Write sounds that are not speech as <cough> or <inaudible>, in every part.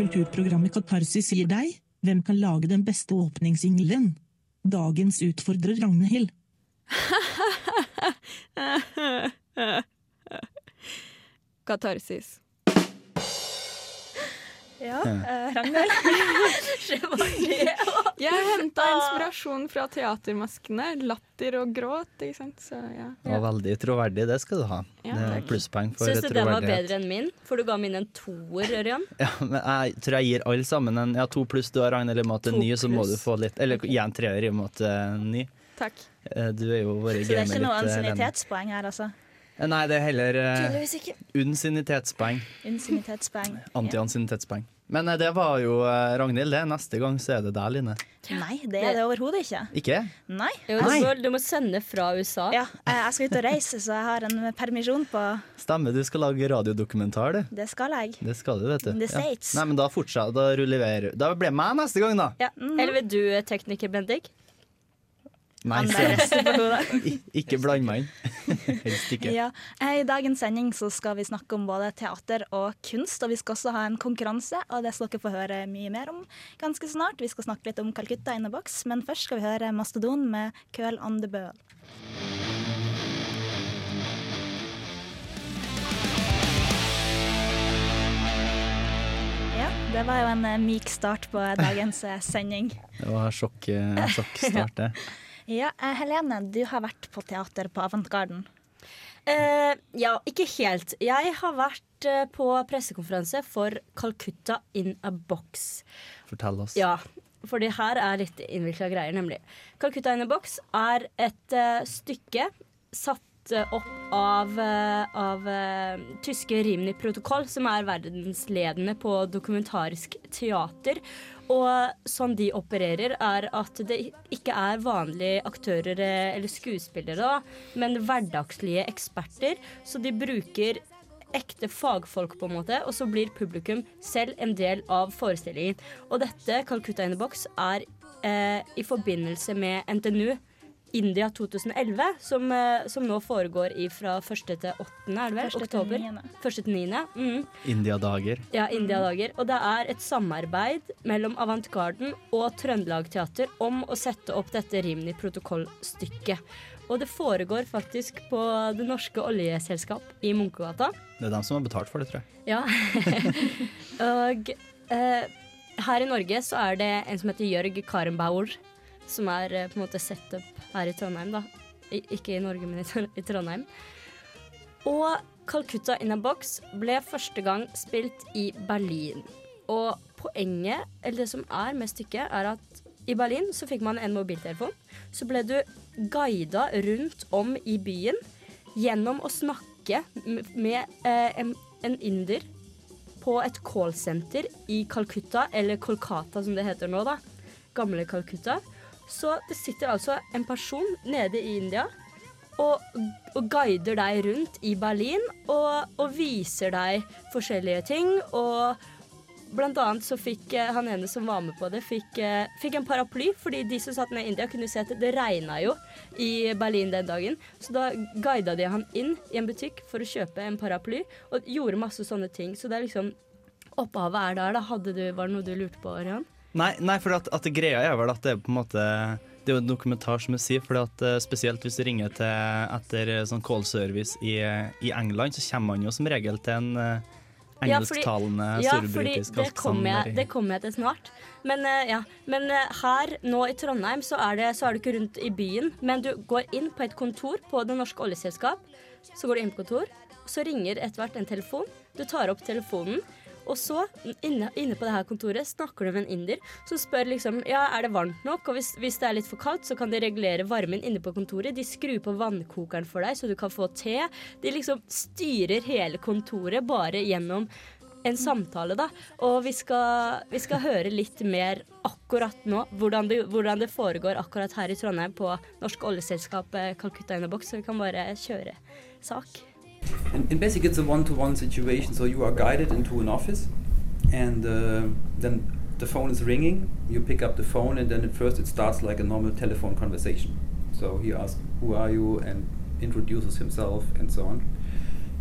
kulturprogrammet Katarsis gir deg, hvem kan lage den beste åpningssingelen? Dagens utfordrer Ragnhild. <laughs> Katarsis. Ja, eh, Ragnhild? <laughs> Jeg henta inspirasjon fra teatermaskene. Latter og gråt, ikke sant. Så ja. Det var veldig troverdig, det skal du ha. Ja, det er plusspoeng for Syns du den var bedre enn min? For du ga min en toer, Ørjan. Ja, men jeg tror jeg gir alle sammen en ja, to pluss. Du har Ragnhild i og med at det er To ny, så må du få litt Eller gi en treer i og med at det er ny. Takk. Eh, Du er jo vært Så det er ikke noe litt, eh, ansiennitetspoeng her, altså? Eh, Nei, det er heller eh, Tydeligvis ikke. <laughs> Anti-ansiennitetspoeng. Men eh, det var jo eh, Ragnhild, det. Neste gang så er det deg, Line. Nei, det er det overhodet ikke. Ikke? Nei. Jo, du, må, du må sende fra USA. Ja, eh, jeg skal ut og reise, så jeg har en permisjon på Stemmer, du skal lage radiodokumentar, du. Det skal jeg. Det skal du, vet du. The States. Nei, men da fortsatt, da rullerer Da blir det meg neste gang, da. Ja. Eller vil du, eh, tekniker Bendik? Nei, <laughs> ikke bland meg inn. <laughs> Helst ikke. Ja. I dagens sending så skal vi snakke om både teater og kunst, og vi skal også ha en konkurranse, og det skal dere få høre mye mer om ganske snart. Vi skal snakke litt om Calcutta in a box, men først skal vi høre Mastodon med Køl on the Bøl. Ja, det var jo en eh, myk start på dagens eh, sending. Det var sjokk, eh, <laughs> sjokkstart, det. Ja, eh, Helene, du har vært på teater på Avantgarden. Eh, ja, ikke helt. Jeg har vært eh, på pressekonferanse for Calcutta in a box. Fortell oss. Ja, for det her er litt innvikla greier, nemlig. Calcutta in a box er et eh, stykke satt eh, opp av, eh, av tyske Rimini protokoll, som er verdensledende på dokumentarisk teater. Og sånn de opererer, er at det ikke er vanlige aktører eh, eller skuespillere, men hverdagslige eksperter. Så de bruker ekte fagfolk, på en måte, og så blir publikum selv en del av forestillingen. Og dette, Calcutta in the Box, er eh, i forbindelse med NTNU. India 2011, som, eh, som nå foregår i fra 1. til 8., er det vel? Første til Oktober. niende. 1. til 9. Mm. Indiadager. Ja, India-dager. Og det er et samarbeid mellom Avantgarden og Trøndelag Teater om å sette opp dette Rimini protokollstykket. Og det foregår faktisk på Det norske oljeselskap i Munkegata. Det er dem som har betalt for det, tror jeg. Ja. <laughs> og eh, her i Norge så er det en som heter Jørg Karenbauer, som er eh, på en måte set up her i Trondheim, da. I, ikke i Norge, men i, i Trondheim. Og Calcutta in a Box ble første gang spilt i Berlin. Og poenget, eller det som er med stykket, er at i Berlin så fikk man en mobiltelefon. Så ble du guida rundt om i byen gjennom å snakke med eh, en, en inder på et callsenter i Calcutta, eller Kolkata som det heter nå, da. Gamle Calcutta. Så det sitter altså en person nede i India og, og guider deg rundt i Berlin og, og viser deg forskjellige ting. Og blant annet så fikk eh, han ene som var med på det, fikk, eh, fikk en paraply. Fordi de som satt ned i India, kunne se at det regna jo i Berlin den dagen. Så da guida de han inn i en butikk for å kjøpe en paraply, og gjorde masse sånne ting. Så det er liksom Opphavet er der, da. Hadde du, var det noe du lurte på, Ørjan? Nei, nei for at, at greia er vel at det er på en måte Det er jo en dokumentar, som jeg sier. For at eh, Spesielt hvis du ringer til etter eh, sånn call service i, i England, så kommer man jo som regel til en engelsktalende Ja, fordi- Ja, fordi det kommer jeg, kommer jeg til snart. Men, eh, ja. Men eh, her nå i Trondheim så er, det, så er du ikke rundt i byen, men du går inn på et kontor på Det norske oljeselskap. Så går du inn på kontor, så ringer etter hvert en telefon. Du tar opp telefonen. Og så, inne, inne på det her kontoret, snakker du med en inder som spør liksom Ja, er det varmt nok? Og hvis, hvis det er litt for kaldt, så kan de regulere varmen inne på kontoret. De skrur på vannkokeren for deg, så du kan få te. De liksom styrer hele kontoret bare gjennom en samtale, da. Og vi skal, vi skal høre litt mer akkurat nå, hvordan det, hvordan det foregår akkurat her i Trondheim på Norsk oljeselskap eh, Calcutta in a så vi kan bare kjøre sak. In, in basic, it's a one-to-one situation. So you are guided into an office, and uh, then the phone is ringing. You pick up the phone, and then at first it starts like a normal telephone conversation. So he asks, "Who are you?" and introduces himself, and so on.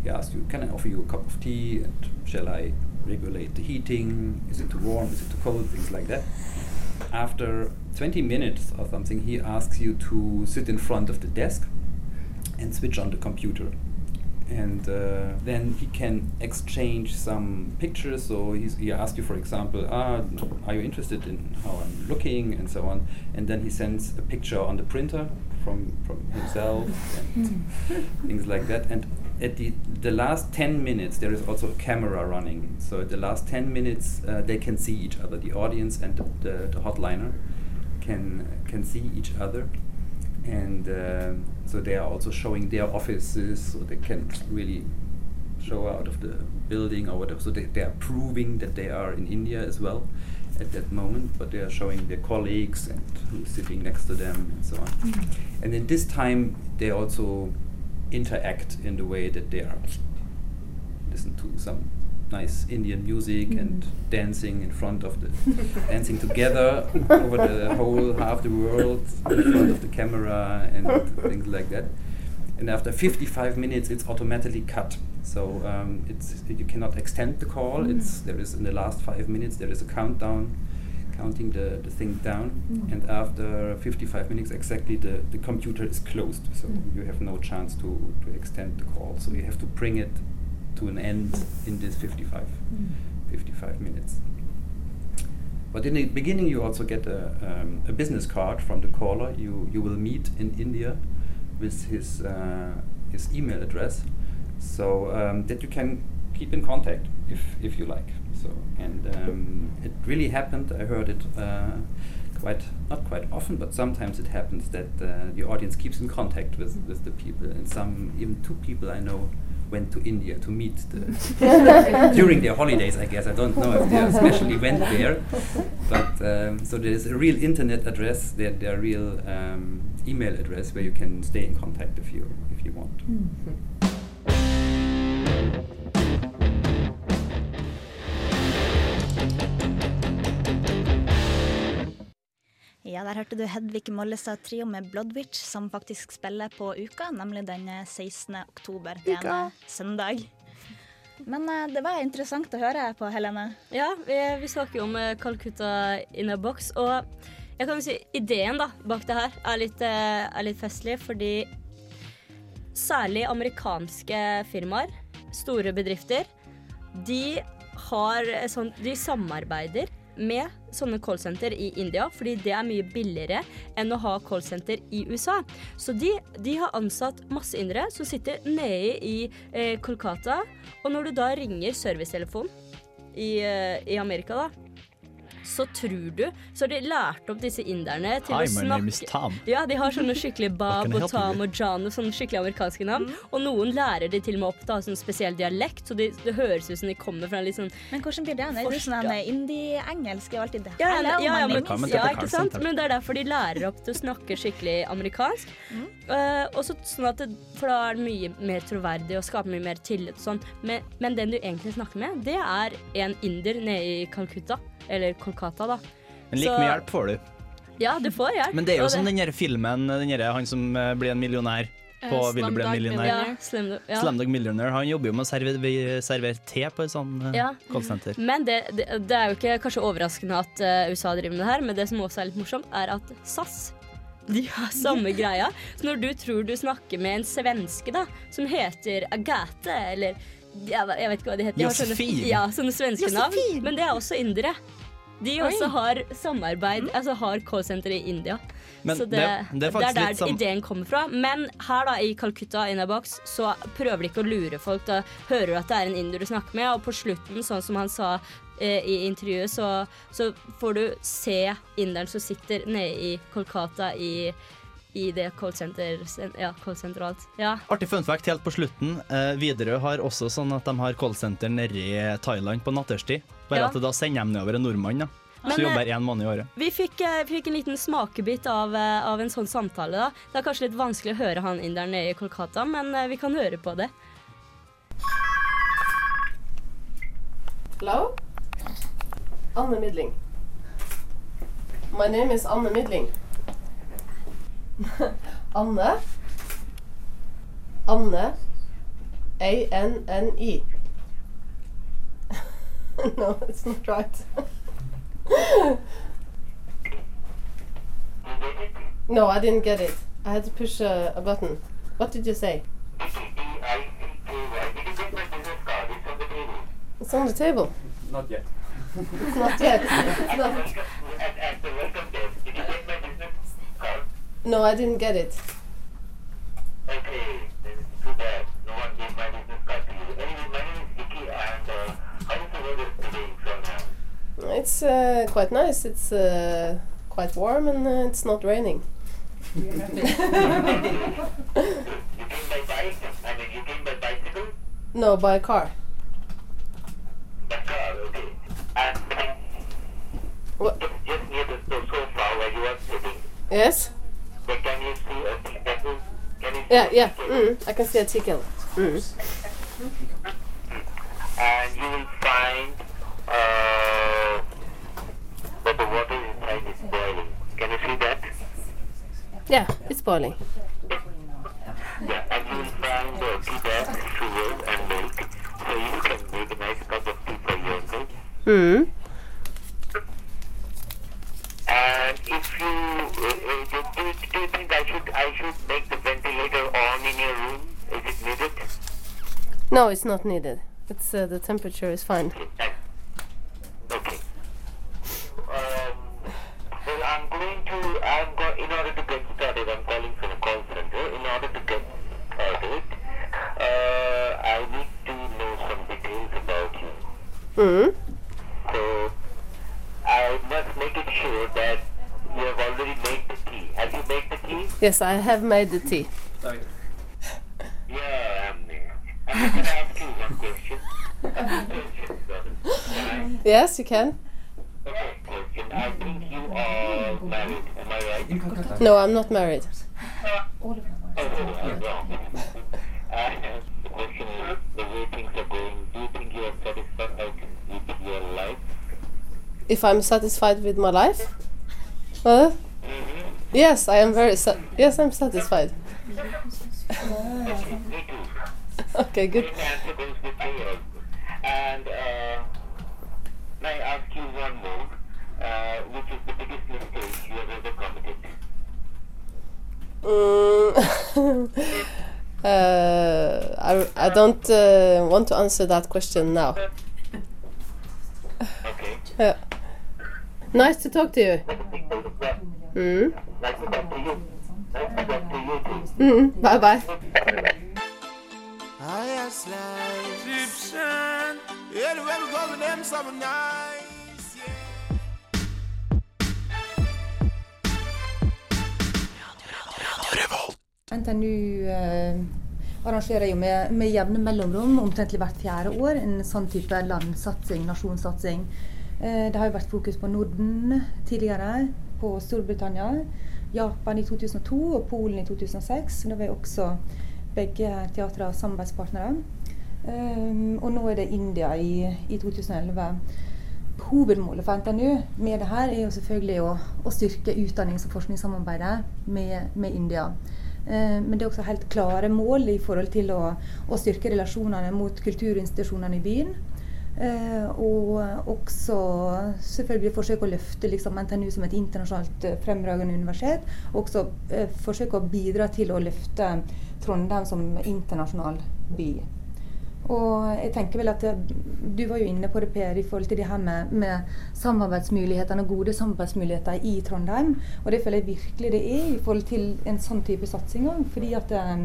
He asks you, "Can I offer you a cup of tea?" and "Shall I regulate the heating. Is it too warm? Is it too cold? Things like that. After 20 minutes or something, he asks you to sit in front of the desk and switch on the computer. And uh, then he can exchange some pictures. So he's, he asks you, for example, ah, are you interested in how I'm looking and so on. And then he sends a picture on the printer from, from himself and things like that. And at the, the last 10 minutes, there is also a camera running. So at the last 10 minutes, uh, they can see each other. The audience and the, the, the hotliner can, can see each other. And uh, so they are also showing their offices, so they can't really show out of the building or whatever. So they, they are proving that they are in India as well at that moment, but they are showing their colleagues and who's sitting next to them and so on. Mm-hmm. And in this time, they also interact in the way that they are listen to some nice Indian music mm-hmm. and dancing in front of the <laughs> dancing together over the <laughs> whole half the world in front of the camera and things like that. And after 55 minutes, it's automatically cut. So um, it's you cannot extend the call. Mm-hmm. It's there is in the last five minutes there is a countdown, counting the, the thing down. Mm-hmm. And after 55 minutes exactly, the, the computer is closed. So you have no chance to, to extend the call. So you have to bring it to an end in this 55, 55 minutes. But in the beginning, you also get a, um, a business card from the caller. You you will meet in India with his uh, his email address, so um, that you can keep in contact if if you like. So and um, it really happened. I heard it. Uh, Quite not quite often, but sometimes it happens that uh, the audience keeps in contact with, with the people, and some even two people I know went to India to meet the <laughs> <laughs> during their holidays. I guess I don't know if they especially went there, but um, so there is a real internet address, there there are real um, email address where you can stay in contact if you if you want. Ja, der hørte du Hedvig Mollestad Trio med Bloodwitch, som faktisk spiller på Uka, nemlig den 16. oktober. Det er en eh, søndag. Men eh, det var interessant å høre på, Helene. Ja, vi, vi snakker jo om eh, Calcutta in a box, og jeg kan jo si ideen da, bak det her er litt, eh, er litt festlig, fordi særlig amerikanske firmaer, store bedrifter, de har eh, sånn De samarbeider med sånne callsenter i India, fordi det er mye billigere enn å ha callsenter i USA. Så de, de har ansatt masse indere som sitter nede i eh, Kolkata, og når du da ringer servicetelefonen i, eh, i Amerika, da, så tror du Så har de lært opp disse inderne til Hi, å my name is snakke Tom. ja, de har sånne skikkelig Bab og Tom og John og sånne skikkelig amerikanske navn. Og noen lærer de til og med opp til å ha sånn spesiell dialekt, så de, det høres ut som de kommer fra en litt sånn Men hvordan blir det? Det er jo sånn indie-engelsk er alt alltid det. ja, ja, ja, ja, men, ja, ikke sant? Men det er derfor de lærer opp til å snakke skikkelig amerikansk. Eh, og så sånn at det, for da er det mye mer troverdig og skaper mye mer tillit og sånn. Men, men den du egentlig snakker med, det er en inder nede i Calcutta. Eller Kolkata, da. Men like Så- mye hjelp får du. Ja, du får hjelp. Men det er jo som den der filmen, den der, han som eh, blir en millionær på uh, Vil bli en millionær. Ja, Slumdog. Ja. Millionaire. Han jobber jo med å servere, server te på et sånt eh, Ja. callsenter. Men det, det, det er jo ikke kanskje overraskende at uh, USA driver med det her, men det som også er litt morsomt, er at SAS de har samme greia. Så når du tror du snakker med en svenske da, som heter Agathe, eller jeg, vet- jeg vet ikke hva de heter. De har sånne- Josefin. Ja, sånne svenske navn. Men det er også indere. De også har samarbeid, altså har callsenter i India. Men så det, det- det er det, er der sam- ideen kommer fra. Men her da i Calcutta Inabox så prøver de ikke å lure folk. Da hører du at det er en inder du snakker med, og på slutten, sånn som han sa eh, i intervjuet, så, så får du se inderen som sitter nede i Kolkata i, i det callsenter Ja, call alt. Ja. Artig fun fact helt på slutten. Eh, Widerøe har også sånn at de har callsenter nede i Thailand på nattestid. Bare Ja. at da sender de nedover en nordmann, da. Men, Så eh, jobber én måned i året. Vi fikk, eh, fikk en liten smakebit av, eh, av en sånn samtale. da. Det er kanskje litt vanskelig å høre han inderen nede i Kolkata, men eh, vi kan høre på det. Hello? Anne Midling. My name is Anne Midling. <laughs> Anne. Anne. A-N-N-I. <laughs> no, it's not right. no, I didn't get it. I had to push a, a button. What did you say? It's on the table. Not yet. It's not yet. <laughs> It's not. No, I didn't get it. it's uh, quite nice. It's uh, quite warm and uh, it's not raining. <laughs> No, by car. Car, just near the sofa where you are sitting. Yes? But can you see a teacup? Can you yeah, yeah. Mm, I can see a ticket. Mm. and you will find. Uh, that the water inside is boiling. Can you see that? Yeah, it's boiling. Yeah, and you will find uh, tea bag, sugar, and milk, so you can make a nice cup of tea for yourself. Hmm. And if you, uh, uh, do, do, do you think I should I should make the ventilator on in your room? Is it needed? No, it's not needed. It's uh, the temperature is fine. Okay. Um, well, I'm going to. I'm go- in order to get started. I'm calling from a call center. In order to get started, uh, I need to know some details about you. Mm. So I must make it sure that you have already made the tea. Have you made the tea? Yes, I have made the tea. Sorry. Yeah, I'm there. I'm going to ask you one question. <laughs> Right? Yes, you can. Okay, question. I think you are married. Am I right? In Calcutta. No, I'm not married. Oh, I'm wrong. Uh, the question is, the way things are going, do you think you are satisfied with your life? If I'm satisfied with my life? Uh, yes, I am very. Sa- yes, I'm satisfied. Me too. <laughs> Okay, good. Same answer goes with me also. And uh, may I ask you one more? Uh, which is the biggest mistake you have ever committed? Mm, <laughs> uh, I, I don't uh, want to answer that question now. Okay. Yeah. Nice to talk to you. Mm. Nice to talk to you. Nice to talk to you too. Mm. Bye bye. Egyptian, NTNU eh, arrangerer jo med, med jevne mellomrom, omtrentlig hvert fjerde år, en sånn type landsatsing, nasjonssatsing. Eh, det har jo vært fokus på Norden tidligere, på Storbritannia, Japan i 2002 og Polen i 2006. Da var jo også begge teatre samarbeidspartnere. Um, og nå er det India i, i 2011. Hovedmålet for NTNU med det her er jo selvfølgelig å, å styrke utdannings- og forskningssamarbeidet med, med India. Eh, men det er også helt klare mål i forhold til å, å styrke relasjonene mot kulturinstitusjonene i byen. Eh, og også selvfølgelig forsøke å løfte liksom, NTNU som et internasjonalt eh, fremragende universitet. Og også eh, forsøke å bidra til å løfte Trondheim som internasjonal by. Og jeg tenker vel at eh, Du var jo inne på det, Per, i forhold til det her med, med samarbeidsmulighetene, gode samarbeidsmuligheter i Trondheim. Og det føler jeg virkelig det er i forhold til en sånn type satsing òg. Fordi at, eh,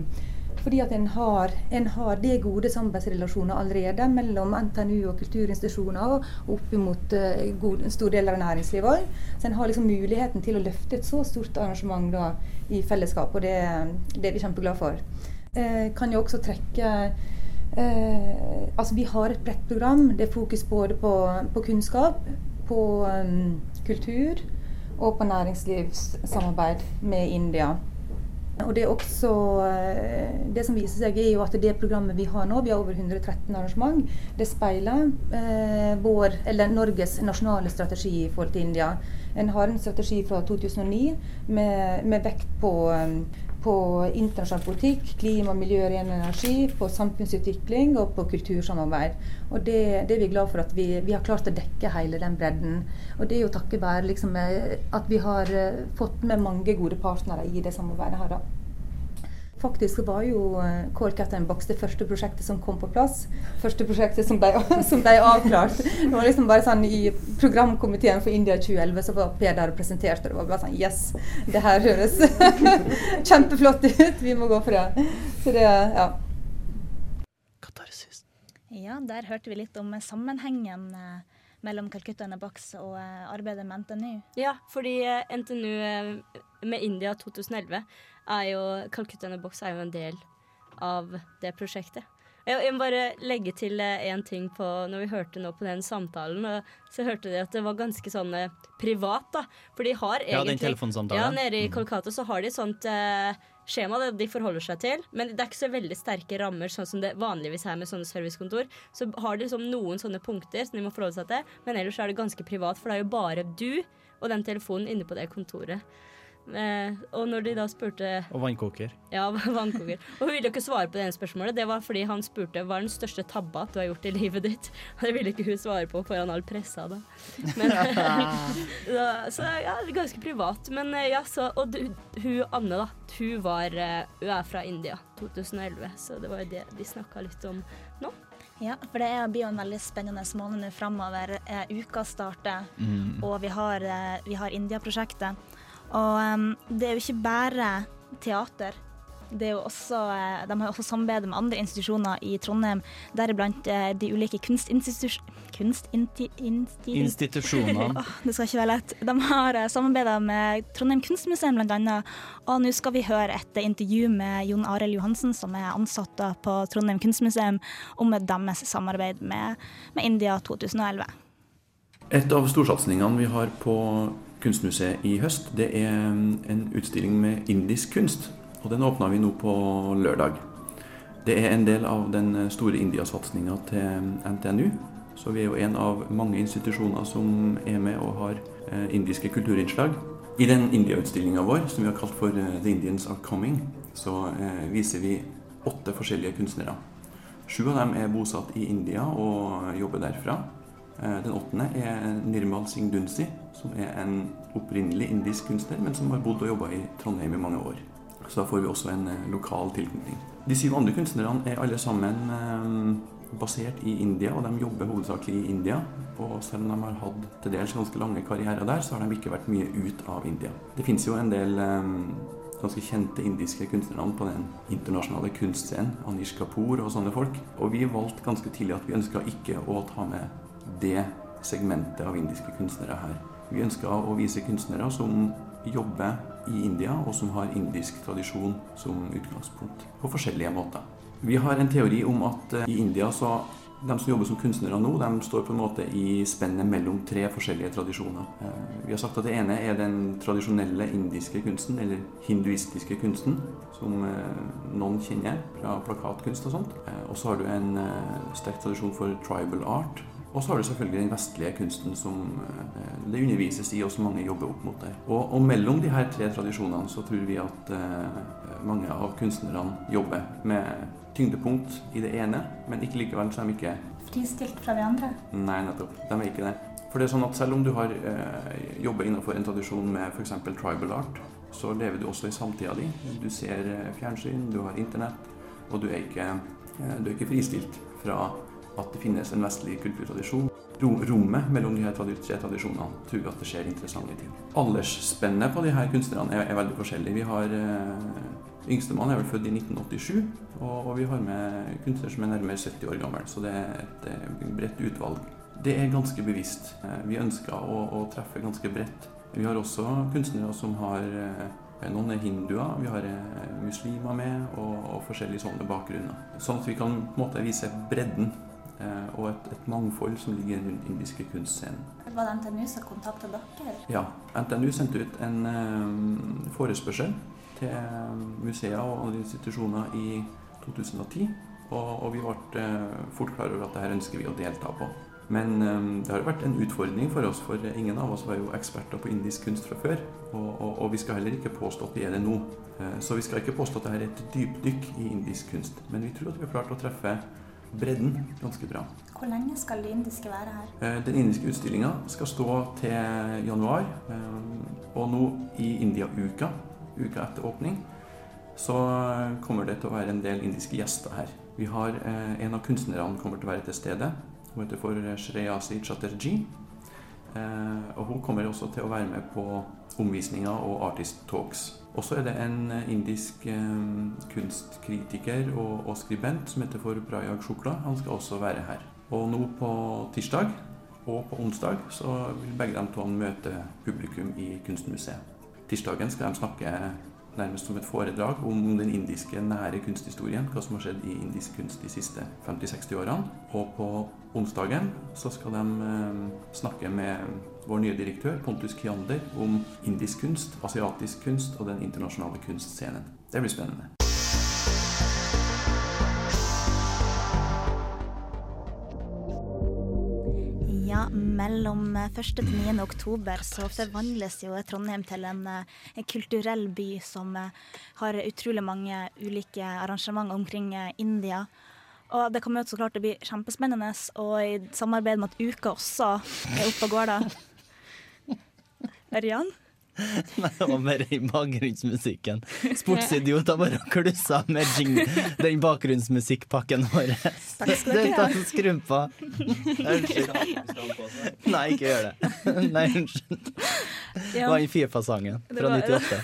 fordi at en, har, en har det gode samarbeidsrelasjoner allerede mellom NTNU og kulturinstitusjoner og opp mot uh, en stor del av næringslivet òg. Så en har liksom muligheten til å løfte et så stort arrangement da, i fellesskap, og det, det er vi kjempeglade for. Eh, kan jo også trekke Eh, altså vi har et bredt program. Det er fokus både på, på kunnskap, på um, kultur og på næringslivssamarbeid med India. Og det er også eh, Det som viser seg, er jo at det programmet vi har nå, vi har over 113 arrangement, det speiler eh, vår, eller Norges nasjonale strategi i forhold til India. En har en strategi fra 2009 med, med vekt på, um, på internasjonal politikk, klima, miljø, ren energi, på samfunnsutvikling og på kultursamarbeid. Og det, det er vi glad for at vi, vi, har klart å dekke hele den bredden. Og det er jo takket være liksom, eh, at vi har eh, fått med mange gode partnere i det samarbeidet her. da. Faktisk var jo uh, Call Captain Box det første prosjektet som kom på plass. Første prosjektet som ble, <laughs> som ble avklart. Det var liksom bare sånn I programkomiteen for India 2011 så var Per der og presenterte, og det var bare sånn Yes! Det her høres <laughs> kjempeflott ut! Vi må gå for det. Så det, ja. Katarsis. Ja, der hørte vi litt om sammenhengen eh, mellom Calcutta Box og eh, arbeidet med NTNU. Ja, fordi eh, NTNU eh, med India 2011 er jo Calcutta and Box er jo en del av det prosjektet. Jeg, må bare legge til én ting på når vi hørte nå på den samtalen. Så hørte de at det var ganske sånn eh, privat, da. For de har egentlig Ja, den telefonsamtalen. Ja, nede i Mm. Kolkata så har de et sånt eh, skjema det de forholder seg til. Men det er ikke så veldig sterke rammer, sånn som det vanligvis er med sånne servicekontor. Så har de liksom noen sånne punkter som de må forholde seg til, men ellers er det ganske privat, for det er jo bare du og den telefonen inne på det kontoret. Eh, og når de da spurte Og vannkoker. Ja, <laughs> vannkoker. Og hun ville jo ikke svare på det ene spørsmålet. Det var fordi han spurte hva er den største tabba du har gjort i livet ditt. Og <laughs> det ville ikke hun svare på foran all pressa da. Men, <laughs> da så ja, det ganske privat. Men eh, ja, så Og du, hun Anne, da. Hun, var, eh, hun er fra India 2011, så det var jo det de snakka litt om nå. Ja, for det blir jo en veldig spennende måned nå framover. Eh, uka starter, Mm. og vi har, eh, vi har India-prosjektet. Og um, det er jo ikke bare teater. Det er jo også, eh, de har også samarbeidet med andre institusjoner i Trondheim, deriblant eh, de ulike kunstinstitusjonene Kunstinti... Insti Institusjonene. <laughs> Det skal ikke være lett. De har samarbeidet samarbeida med Trondheim kunstmuseum bl.a. Og nå skal vi høre et eh, intervju med Jon Arild Johansen, som er ansatt på Trondheim kunstmuseum, om deres samarbeid med, med India 2011. Et av storsatsingene vi har på Kunstmuseet i høst, det er en utstilling med indisk kunst. Og den åpna vi nå på lørdag. Det er en del av den store India-satsinga til NTNU. Så vi er jo en av mange institusjoner som er med og har eh, indiske kulturinnslag. I den India-utstillinga vår, som vi har kalt for eh, The Indians Are Coming, så eh, viser vi åtte forskjellige kunstnere. Sju av dem er bosatt i India og jobber derfra. Eh, Den åttende er Nirmal Singh Dunsi, som er en opprinnelig indisk kunstner, men som har bodd og jobba i Trondheim i mange år. Så da får vi også en eh, lokal tilknytning. De syv andre kunstnerne er alle sammen eh, basert i India, og de jobber hovedsakelig i India. Og selv om de har hatt til dels ganske lange karrierer der, så har de ikke vært mye ut av India. Det fins jo en del ganske kjente indiske kunstnernavn på den internasjonale kunstscenen. Anish Kapoor og sånne folk. Og vi valgte ganske tidlig at vi ønska ikke å ta med det segmentet av indiske kunstnere her. Vi ønska å vise kunstnere som jobber i India, og som har indisk tradisjon som utgangspunkt. På forskjellige måter. Vi har en teori om at eh, i India så de som jobber som kunstnere nå, de står på en måte i spennet mellom tre forskjellige tradisjoner. Eh, Vi har sagt at det ene er den tradisjonelle indiske kunsten, eller hinduistiske kunsten, som eh, noen kjenner fra plakatkunst og sånt. Og så har du en sterk tradisjon for tribal art. Og så har du selvfølgelig den vestlige kunsten som eh, det undervises i, og som mange jobber opp mot der. Og, og mellom de her tre tradisjonene så tror vi at eh, mange av kunstnerne jobber med tyngdepunkt i det ene, men ikke likevel så er de ikke Fristilt fra de andre. Nei, nettopp. De er ikke det. For det er sånn at selv om du har eh, jobber innenfor en tradisjon med f.eks. tribal art, så lever du også i samtida di. Du ser eh, fjernsyn, du har internett, og du er ikke, eh, du er ikke fristilt fra at det finnes en vestlig kulturtradisjon. Ro- Rommet mellom de her tre tradisjonene tror at det skjer interessante ting. Aldersspennet på de her kunstnerne er, er veldig forskjellig. Vi har eh, Yngstemann er vel født i 1987, og, og vi har med kunstner som er nærmere 70 år gammel. Så det er et et bredt utvalg. Det er ganske bevisst. Eh, Vi ønsker å, å treffe ganske bredt. Vi har også kunstnere som har eh, Noen er hinduer, vi har eh, muslimer med, og, og forskjellige sånne bakgrunner. Sånn at vi kan på en måte vise bredden eh, og et, et mangfold som ligger i den indiske kunstscenen. Var det NTNU som kontakta dere? Ja, NTNU sendte ut en eh, forespørsel til museer og andre institusjoner i 2010. Og, og vi ble eh, fort klar over at dette ønsker vi å delta på. Men eh, det har vært en utfordring for oss, for ingen av oss var jo eksperter på indisk kunst fra før. Og, og, og vi skal heller ikke påstå at vi er det nå. Eh, Så vi skal ikke påstå at dette er et dypdykk i indisk kunst. Men vi tror at vi har klart å treffe bredden ganske bra. Hvor lenge skal det indiske være her? Eh, Den indiske utstillinga skal stå til januar. eh, Og nå i India-uka, uka etter åpning, så kommer det til å være en del indiske gjester her. Vi har eh, En av kunstnerne kommer til å være til stede. Hun heter for Shreyasi Chatterjee. Eh, og hun kommer også til å være med på omvisninger og artist talks. Og så er det en eh, indisk eh, kunstkritiker og, og skribent som heter for Prayag Shukla. Han skal også være her. Og nå på tirsdag og på onsdag så vil begge de to møte publikum i Kunstmuseet. Tirsdagen skal de snakke nærmest som et foredrag om den indiske nære kunsthistorien, hva som har skjedd i indisk kunst de siste 50-60 årene. Og på onsdagen så skal de eh, snakke med vår nye direktør, Pontus Kiander, om indisk kunst, asiatisk kunst og den internasjonale kunstscenen. Det blir spennende. Ja, mellom 1. til 9. oktober så forvandles jo Trondheim til en, eh, en kulturell by som eh, har utrolig mange ulike arrangementer omkring eh, India. Og det kommer jo så klart til å bli kjempespennende, og i samarbeid med at Uka også er oppe og går da. <laughs> Ørjan? <laughs> Nei, det var mer i bakgrunnsmusikken. Sportsidioter bare klussa med den bakgrunnsmusikkpakken vår. Takk skal dere ha. Skru. Unnskyld. Nei, ikke gjør det. Nei, unnskyld. Det var den Fifa-sangen fra 98.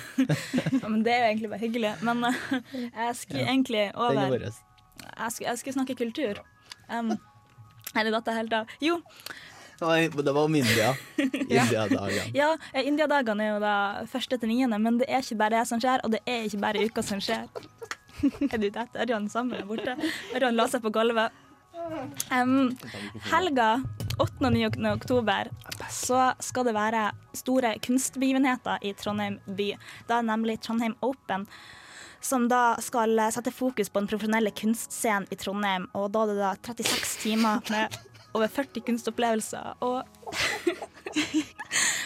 Ja, men det er jo egentlig bare hyggelig. Men eh, jeg Ja, egentlig er over jeg skulle snakke kultur. Um, eller datt jeg helt av. Jo, Det var om India. <laughs> Ja. India-dagen. ja, eh, Indiadagene er jo da første til niende, men det er ikke bare det som skjer, og det er ikke bare uka som skjer. <laughs> er du dett? Ørjan sammen der borte? Ørjan la seg på gulvet. Um, helga 8. og 9. oktober så skal det være store kunstbegivenheter i Trondheim by. Da er nemlig Trondheim Open. Som da skal sette fokus på den profesjonelle kunstscenen i Trondheim. Og da er det da 36 timer med over 40 kunstopplevelser. Og <laughs>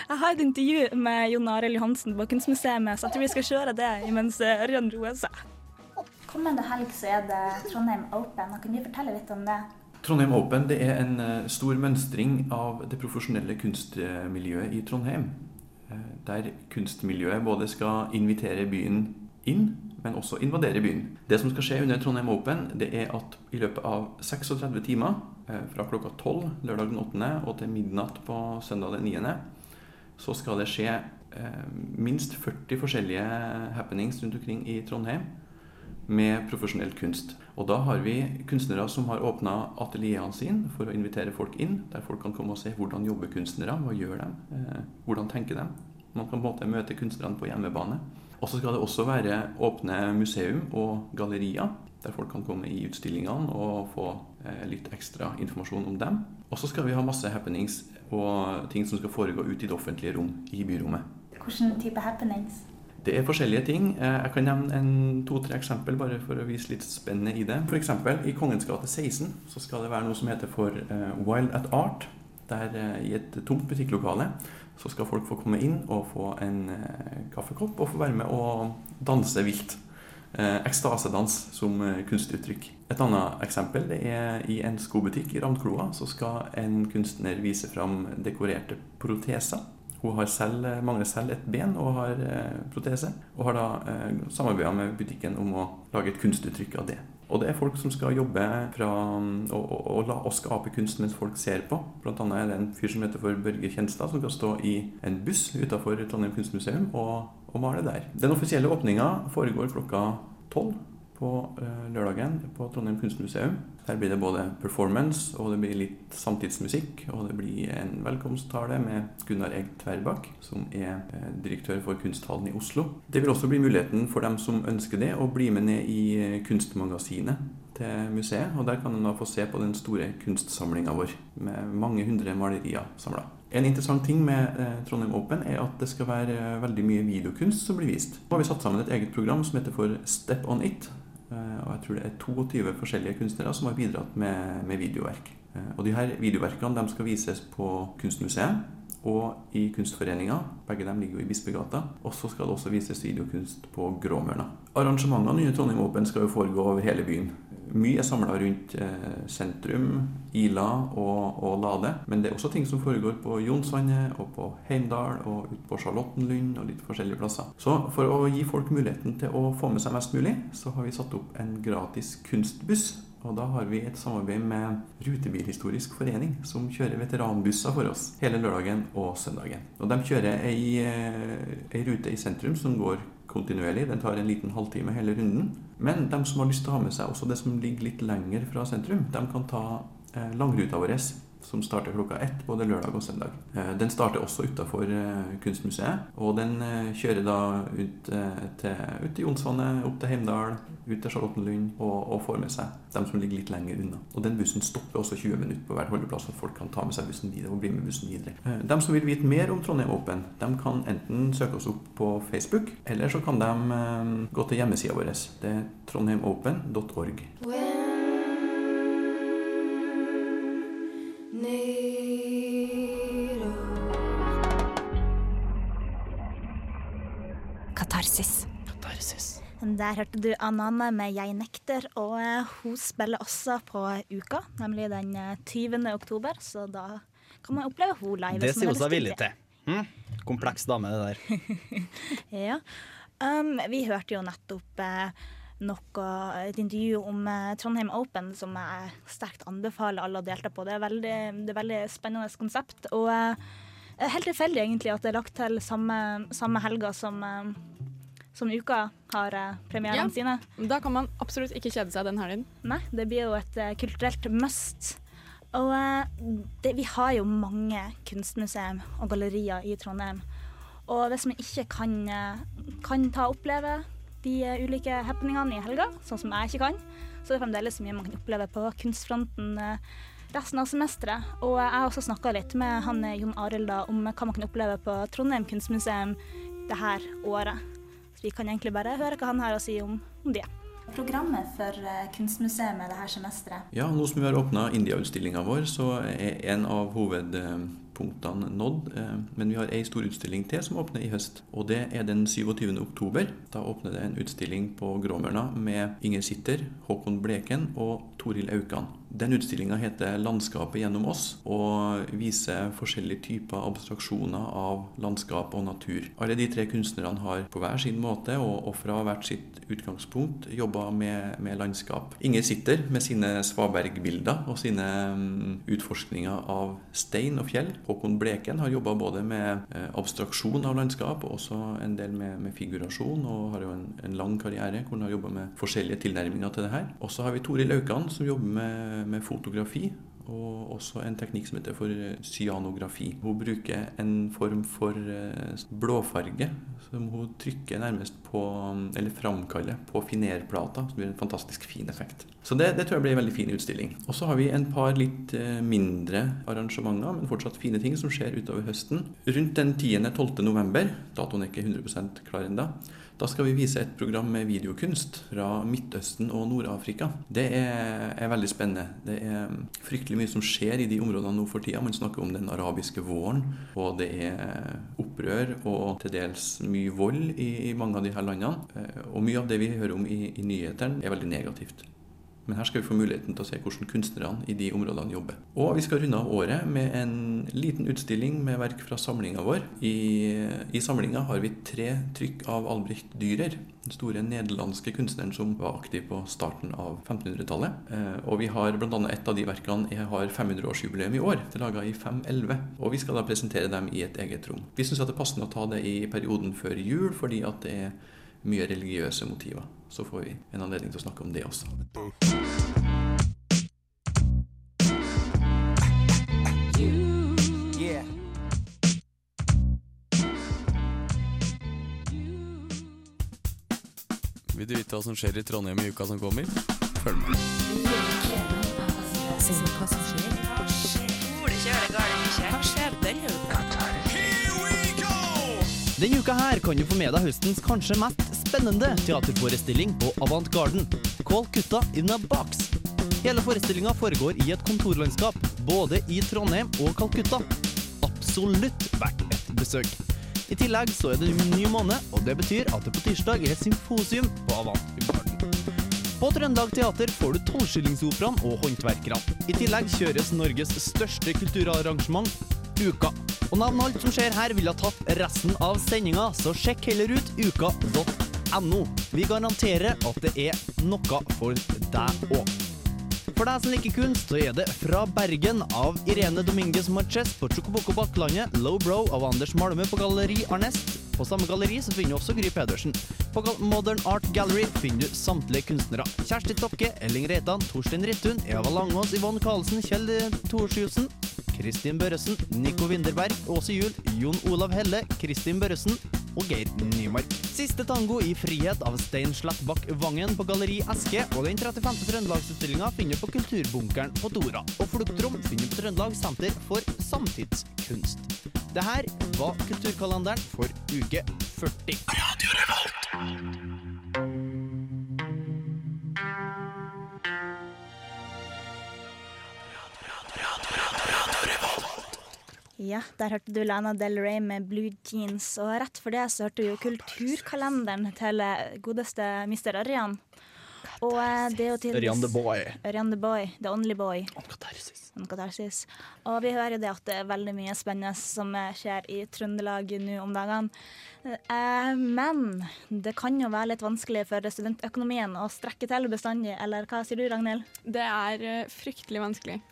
jeg har et intervju med Jon Arild Johansen på Kunstmuseet, så jeg tror vi skal kjøre det mens Ørjan roer seg. Kommende helg så er det Trondheim Open. Kan du fortelle litt om det? Trondheim Open det er en eh, stor mønstring av det profesjonelle kunstmiljøet i Trondheim. Eh, Der kunstmiljøet både skal invitere byen inn, men også invadere byen. Det som skal skje under Trondheim Open, det er at i løpet av 36 timer, eh, fra klokka 12 lørdag den 8. og til midnatt på søndag den 9., så skal det skje eh, minst 40 forskjellige happenings rundt omkring i Trondheim med profesjonell kunst. Og da har vi kunstnere som har åpna atelierene sine for å invitere folk inn, der folk kan komme og se hvordan jobber kunstnere, hva gjør de, eh, hvordan tenker de. Man kan på en måte møte kunstnerne på hjemmebane. Og så skal det også være åpne museum og gallerier, der folk kan komme i utstillingene og få eh, litt ekstra informasjon om dem. Og så skal vi ha masse happenings og ting som skal foregå ute i det offentlige rom, i byrommet. Hvilken type happenings? Det er forskjellige ting. Eh, Jeg kan nevne to-tre eksempel bare for å vise litt spennende i det. F.eks. i Kongens gate 16 så skal det være noe som heter for eh, Wild at Art. Der eh, i et tomt butikklokale så skal folk få komme inn og få en eh, kaffekopp og få være med og danse vilt. Eh, ekstasedans som kunstuttrykk. Et annet eksempel er i en skobutikk i Ravnkloa så skal en kunstner vise fram dekorerte proteser. Hun selv, mangler selv et ben og har protese, og har da samarbeida med butikken om å lage et kunstuttrykk av det. Og det er folk som skal jobbe fra å, å, å la oss skape kunst mens folk ser på. Blant annet er det en fyr som heter for Børge Kjenstad, som skal stå i en buss utafor Trondheim kunstmuseum og, og male der. Den offisielle åpninga foregår klokka tolv på eh, lørdagen på Trondheim kunstmuseum. Der blir det både performance, og det blir litt samtidsmusikk, og det blir en velkomsttale med Gunnar Egg Tverbakk, som er eh, direktør for Kunsthallen i Oslo. Det vil også bli muligheten for dem som ønsker det, å bli med ned i eh, Kunstmagasinet til museet, og der kan en da få se på den store kunstsamlinga vår, med mange hundre malerier samla. En interessant ting med Trondheim Open er at det skal være veldig mye videokunst som blir vist. Nå har vi satt sammen et eget program som heter for Step on it. Eh, og jeg tror det er 22 forskjellige kunstnere som har bidratt med, med videoverk. Eh, Og de her videoverkene de skal vises på Kunstmuseet og i Kunstforeninga. Begge dem ligger jo i Bispegata. Og så skal det også vises videokunst på Gråmørna. Arrangementene under Trondheim Open skal jo foregå over hele byen. Mye er samla rundt eh, sentrum, Ila og, og Lade. Men det er også ting som foregår på Jonsvannet og på Heimdal og ute på Charlottenlund og litt forskjellige plasser. Så for å gi folk muligheten til å få med seg mest mulig, så har vi satt opp en gratis kunstbuss og da har vi et samarbeid med Rutebilhistorisk forening, som kjører veteranbusser for oss hele lørdagen og søndagen. Og de kjører ei, eh, ei rute i sentrum som går kontinuerlig. Den tar en liten halvtime hele runden. Men de som har lyst til å ha med seg også det som ligger litt lenger fra sentrum, de kan ta eh, langruta vår som starter klokka ett både lørdag og søndag. Eh, Den starter også utafor Kunstmuseet, og den eh, kjører da ut eh, til, ut til Jonsvannet, opp til Heimdal, ut til Charlottenlund og, og får med seg dem som ligger litt lenger unna. Og den bussen stopper også 20 minutter på hver holdeplass, så folk kan ta med seg bussen videre og bli med bussen videre. Eh, De som vil vite mer om Trondheim Open, de kan enten søke oss opp på Facebook, eller så kan de eh, gå til hjemmesida vår. Det er trondheimopen.org. Katarsis. Der hørte du Anane med 'Jeg nekter', og eh, hun spiller også på Uka, nemlig den eh, 20. oktober, så da kan man oppleve hun live. Det sier er hun seg villig til. Hm? Kompleks dame, det der. <laughs> Ja. Um, vi hørte jo nettopp eh, noe, et intervju om eh, Trondheim Open som jeg sterkt anbefaler alle å delta på. Det er veldig, det er veldig spennende konsept. Og eh, helt tilfeldig egentlig at det er lagt til samme, samme helga som, eh, som Uka har eh, premierene Ja. sine. Da kan man absolutt ikke kjede seg den helgen. Nei, det blir jo et eh, kulturelt must. Og eh, det, vi har jo mange kunstmuseum og gallerier i Trondheim. Og hvis man ikke kan, kan ta og oppleve de ulike happeningene i helga, sånn som jeg ikke kan, så er det fremdeles mye man kan oppleve på kunstfronten resten av semesteret. Og jeg har også snakka litt med han Jon Arild om hva man kan oppleve på Trondheim kunstmuseum det her året. Vi kan egentlig bare høre hva han har å si om, om det. Programmet for eh, kunstmuseet det her semesteret. Ja, nå som vi har åpna India-utstillinga vår, så er en av hovedpunktene nådd. eh, Men vi har ei stor utstilling til som åpner i høst. Og det er den 27. oktober. Da åpner det en utstilling på Gråmørna med Inger Sitter, Håkon Bleken og Toril Aukan. Den utstillinga heter 'Landskapet gjennom oss' og viser forskjellige typer abstraksjoner av landskap og natur. Alle de tre kunstnerne har på hver sin måte og fra hvert sitt utgangspunkt jobba med, med landskap. Inger sitter med sine svabergbilder og sine mm, utforskninger av stein og fjell. Håkon Bleken har jobba både med eh, abstraksjon av landskap og også en del med, med figurasjon, og har jo en, en lang karriere hvor han har jobba med forskjellige tilnærminger til det her. Og så har vi Toril Aukan som jobber med, med fotografi. Og også en teknikk som heter for eh, cyanografi. Hun bruker en form for eh, blåfarge som hun trykker nærmest på, eller framkaller på finerplata, som blir en fantastisk fin effekt. Så det, det tror jeg blir en veldig fin utstilling. Og så har vi en par litt eh, mindre arrangementer, men fortsatt fine ting som skjer utover høsten. Rundt den 10.-12. november, datoen er ikke 100 klar ennå, da skal vi vise et program med videokunst fra Midtøsten og Nord-Afrika. Det er, er veldig spennende. Det er fryktelig mye som skjer i de områdene nå for tida. Man snakker om den arabiske våren, og det er opprør og til dels mye vold i, i mange av her landene. Eh, Og mye av det vi hører om i, i nyhetene, er veldig negativt. Men her skal vi få muligheten til å se hvordan kunstnerne i de områdene jobber. Og vi skal runde av året med en liten utstilling med verk fra samlinga vår. I, i samlinga har vi tre trykk av Albrecht Dürer, den store nederlandske kunstneren som var aktiv på starten av 1500-tallet. Eh, og vi har bl.a. et av de verkene jeg har 500-årsjubileum i år. Det er laga i 511. Og vi skal da presentere dem i et eget rom. Vi syns det er passende å ta det i perioden før jul, fordi at det er mye religiøse motiver. Så får vi en anledning til å snakke om det også. Vil du vite hva som skjer i Trondheim i uka som kommer? Følg med. Denne uka her kan du få med deg høstens kanskje mest spennende teaterforestilling på Avant Garden. In a Box. Hele forestillinga foregår i et kontorlandskap, både i Trondheim og Calcutta. Absolutt verdt et besøk. I tillegg så er det en ny måned, og det betyr at det på tirsdag er symposium på Avant Garden. På Trøndelag Teater får du tolvskillingsoperaen og Håndverkerne. I tillegg kjøres Norges største kulturarrangement, Uka. Og navn alt som skjer her, ville ha tatt resten av sendinga, så sjekk heller ut uka.no. Vi garanterer at det er noe for deg òg. For deg som liker kunst, så er det Fra Bergen av Irene Dominguez Marches på Chocoboco Bakklandet, Low Bro av Anders Malmö på Galleri Arnest. På samme galleri så finner du også Gry Pedersen. På Modern Art Gallery finner du samtlige kunstnere. Kjersti Tokke, Elling Reitan, Torstein Rittun, Eva Langås, Yvonne Karlsen, Kjell Torsjusen, Kristin Børresen, Nico Winderberg, Åse Juel, Jon Olav Helle, Kristin Børresen og Geir Nymark. Siste tango i frihet av Stein Slettbakk Vangen på Galleri Eske, og den 35. Trøndelagsutstillinga finner på Kulturbunkeren på Dora. Og Fluktrom finner på Trøndelag Senter for samtidskunst. Det her var Kulturkalenderen for uke 40. Radio Revolt. Ja, der hørte du Lana Del Rey med Blue Jeans, og rett for det så hørte du jo kulturkalenderen til eh, godeste Mr. Ørjan. Og eh, det er jo til Ørjan the Boy. Ørjan the Boy, The Only Boy. On katarsis. Og vi hører jo det at det er veldig mye spennende som eh, skjer i Trøndelag nå om dagene. Eh, men det kan jo være litt vanskelig for studentøkonomien å strekke til bestandig, eller hva sier du, Ragnhild? Det er fryktelig vanskelig.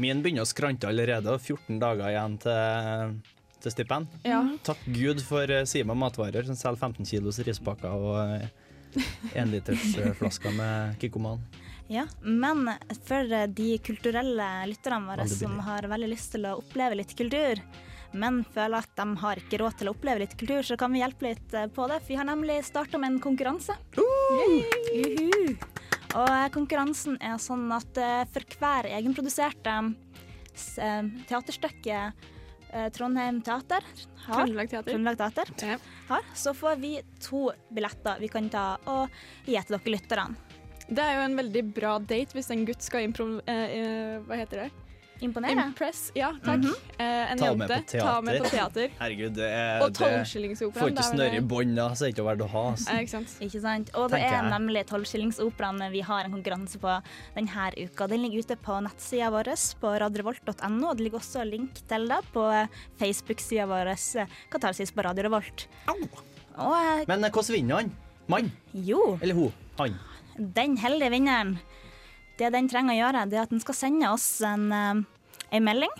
Min begynner å skrante allerede, og 14 dager igjen til, til stipend. Ja. Takk Gud for eh, Sima matvarer, som selger 15 kilos rispakker og enlitersflasker <laughs> med Kikkoman. Ja, men for de kulturelle lytterne våre som har veldig lyst til å oppleve litt kultur, men føler at de har ikke råd til å oppleve litt kultur, så kan vi hjelpe litt eh, på det. For vi har nemlig starta med en konkurranse. Juhu. Og eh, konkurransen er sånn at eh, for hver egenproduserte eh, teaterstykke Trondheim Teater har, Trøndelag Teater. Trøndelag Teater har, så får vi to billetter vi kan ta og gi til dere lytterne. Det er jo en veldig bra date hvis en gutt skal improv... Eh, hva heter det? Imponere. Impress, ja takk. Mhm. eh, en Ta jente. med på teater. Ta med på teater. <laughs> Herregud, det er Og tolvskillingsoperaen, Får ikke er i det- bånd, da, så er det ikke verdt å ha. Eh, ikke sant? Ikke sant? Og det Tenker er jeg. nemlig tolvskillingsoperaen vi har en konkurranse på denne uka. Den ligger ute på nettsida vår på radiorevolt.no, og det ligger også link til det på Facebook-sida vår eh, Katarsis på Radio Revolt. Og eh, Men eh, hvordan vinner han? Mann? jo, Eller hun? Han? den heldige vinneren, det den trenger å gjøre, det er at den skal sende oss en, en melding.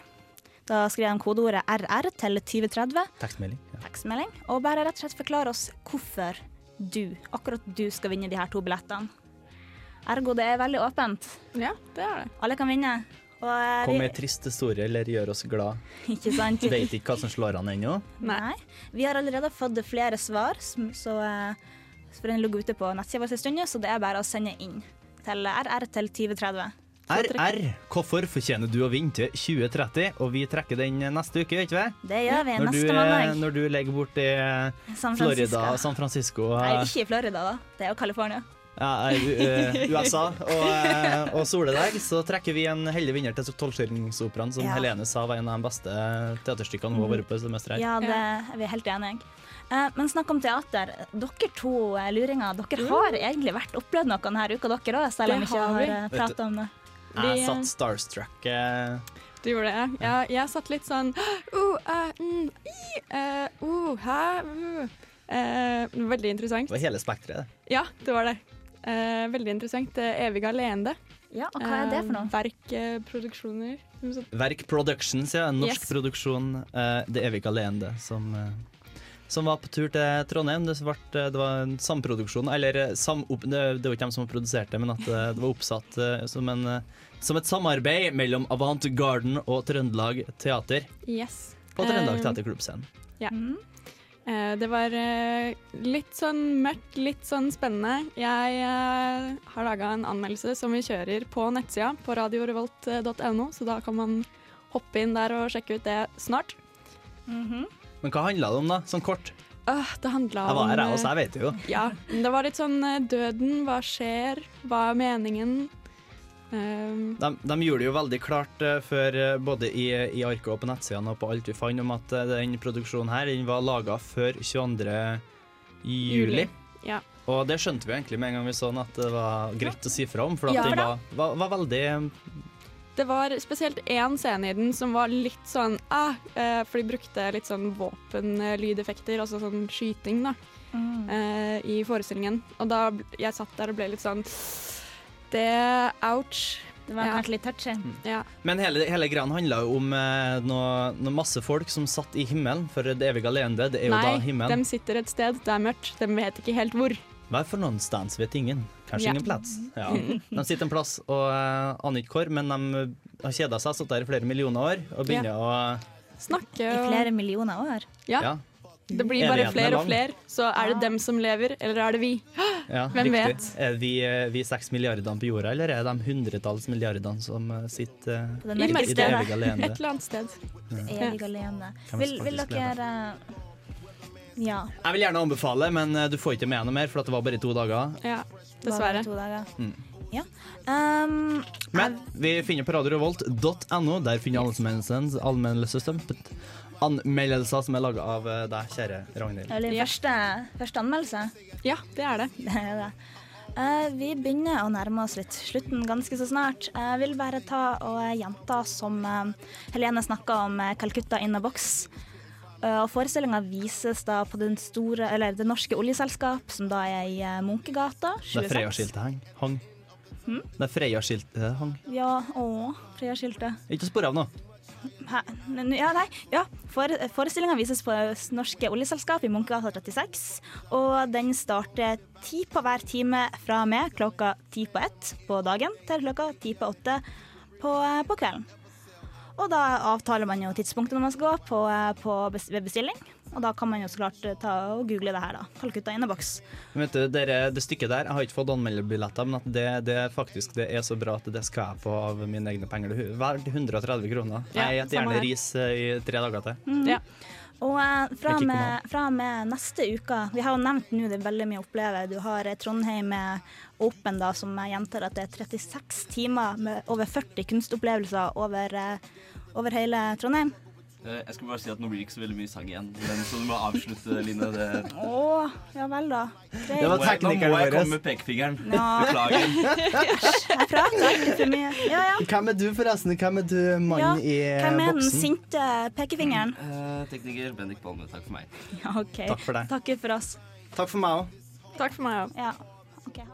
Da skriver de kodeordet RR til 2030. Tekstmelding? Ja. tekstmelding, og bare rett og slett forklare oss hvorfor du, akkurat du, skal vinne de her to billettene. Ergo, det er veldig åpent. Ja, det er det. Alle kan vinne. Og eh, Kom med en trist historie eller gjør oss glad. <laughs> ikke sant? <laughs> Vet ikke hva som slår an ennå. Nei. Vi har allerede fått flere svar, så eh, for den ligger ute på nettsida vår en stund, så det er bare å sende inn til RR til 2030. RR, hvorfor fortjener du å vinne til 2030? Og vi trekker den neste uke, ikke vi? Det gjør vi Når neste du, mandag. når du legger bort i San Florida og San Francisco. Nei, eh, ikke i Florida, da. Det er jo California. ja, eh, eh, USA og, eh, og soledag, så trekker vi en heldig vinner til Tolvskillingsoperaen, som Ja. Helene sa var en av de beste teaterstykkene hun har vært på i semesteret. Ja, det er vi helt enige. Eh, men snakk om teater. Dere to eh, luringer, dere har egentlig vært opplevd noe denne uka, dere òg, selv om vi ikke har har prata om det. Jeg satt starstruck. eh, Du gjorde det? Ja, jeg satt litt sånn uh, uh, mm, i, uh, uh, hæ? Uh. Eh, veldig interessant. Det var hele spekteret. det. Ja, det var det. Eh, veldig interessant. Evig alene. Ja, og hva er det for noe? Verkproduksjoner. Verk Productions, ja. Norsk Yes. produksjon. eh, det evige alene, som, som var på tur til Trondheim. Det, ble, det var en samproduksjon, eller sam, det, var ikke dem som produserte, men at eh, det var oppsatt eh, som, en, eh, som et samarbeid mellom Avant Garden og Trøndelag Teater Yes. på Trøndelag Eh, Teaterklubbscenen. Ja. Eh, det var eh, litt sånn mørkt, litt sånn spennende. Jeg uh, har laga en anmeldelse som vi kjører på nettsida på radiorevolt.no, så da kan man hoppe inn der og sjekke ut det snart. Mhm. Men hva handla det om, da? Sånn kort? Uh, det handla Jeg om var her, jeg eh, også, jeg vet det jo. Ja, det var litt sånn eh, døden, hva skjer, hva er meningen? Um, De, de gjorde det jo veldig klart uh, før, uh, både i, i arket og på nettsidene og på alt vi fant, om at uh, den produksjonen her den var laga før 22. juli. Ja. Og det skjønte vi egentlig med en gang vi så den, at det var greit å si fra om, for Ja. den var, var, var veldig Det var spesielt én scene i den som var litt sånn ah, eh, For de brukte litt sånn våpenlydeffekter, altså sånn skyting, da, Mm. eh, i forestillingen. Og da jeg satt der og ble litt sånn Det ouch. Det var kanskje litt touchy. Ja. Men hele, hele greia handla jo om eh, noe, noe masse folk som satt i himmelen, for det evige alene. det er jo da Nei, de sitter et sted, det er mørkt, de vet ikke helt hvor. Hva er for noen stands vet ingen? Kanskje Ja. ingen plass. Ja. <laughs> De sitter en plass og uh, aner ikke hvor, men de har kjeda seg, satt der i flere millioner år og begynner å Snakke I flere millioner år. Ja. Ja. Det blir bare er flere og flere. Så er det dem som lever, eller er det vi? Ja, Hvem riktig. vet? Er vi, eh, vi seks milliardene på jorda, eller er det de hundretalls milliardene som eh, sitter eh, I i det stedet. evige alene? Et eller annet sted. Evig alene. Kan vi Vil, vil dere Ja. Jeg vil gjerne anbefale, men eh, du får ikke med noe mer, for at det var bare to dager. Ja, Dager. Mm. Ja. Um, Men vi finner på radiorevolt.no. Der finner anmeldelsen anmeldelser, anmeldelser som er laga av eh, deg, kjære Ragnhild. Det er din første, første anmeldelse? Ja, det er det. <laughs> Det er det. Uh, vi begynner å nærme oss litt slutten ganske så snart. Jeg vil bare ta og gjenta som uh, Helene snakka om Calcutta in a box. Eh, og Forestillinga vises da på den store, eller Det norske oljeselskap, som da er i Munkegata. 26. Det er Freia-skiltet hang. hang. Hmm? Det er Freia-skiltet hang. Ja, å, Freia-skiltet. Ikke spor av nå. Hæ? Ja, nei. Ja. For, Forestillinga vises på Norske Oljeselskap i Munkegata 36. Og den starter ti på hver time fra og med klokka ti på ett på dagen til klokka ti på åtte på, på kvelden. Og da avtaler man jo tidspunktet når man skal gå på, på bestilling. Og da kan man jo så klart ta og google det her, da. Calcutta in a box. Vet du, dere, det stykket der, Jeg har ikke fått anmelderbilletter, men at det, det, faktisk, det er så bra at det skal jeg få av mine egne penger. Det er verdt 130 kroner. Ja, jeg spiser gjerne her. ris eh, i tre dager til. Mm. Ja. Og eh, fra, og med, fra med neste uke Vi har jo nevnt nå det er veldig mye å oppleve. Du har eh, Trondheim med Open, da, som gjentar at det er 36 timer med over 40 kunstopplevelser over, eh, over hele Trondheim. Eh, Jeg skulle bare si at nå blir det ikke så veldig mye sang igjen, men så du må avslutte, Line. Det, Å, ja vel, da. Greit. Nå må jeg- Nå må jeg komme med pekefingeren. Ja. Beklager. <laughs> Jeg prater ikke for mye. Ja, ja. Hvem er du, forresten? Hvem er du, ja. i boksen? Hvem er den sinte pekefingeren? Uh, tekniker Bendik Palme, takk for meg. Ja, OK. Takk for deg. Takker for oss. Takk for meg òg. Takk for meg òg. Ja. ok.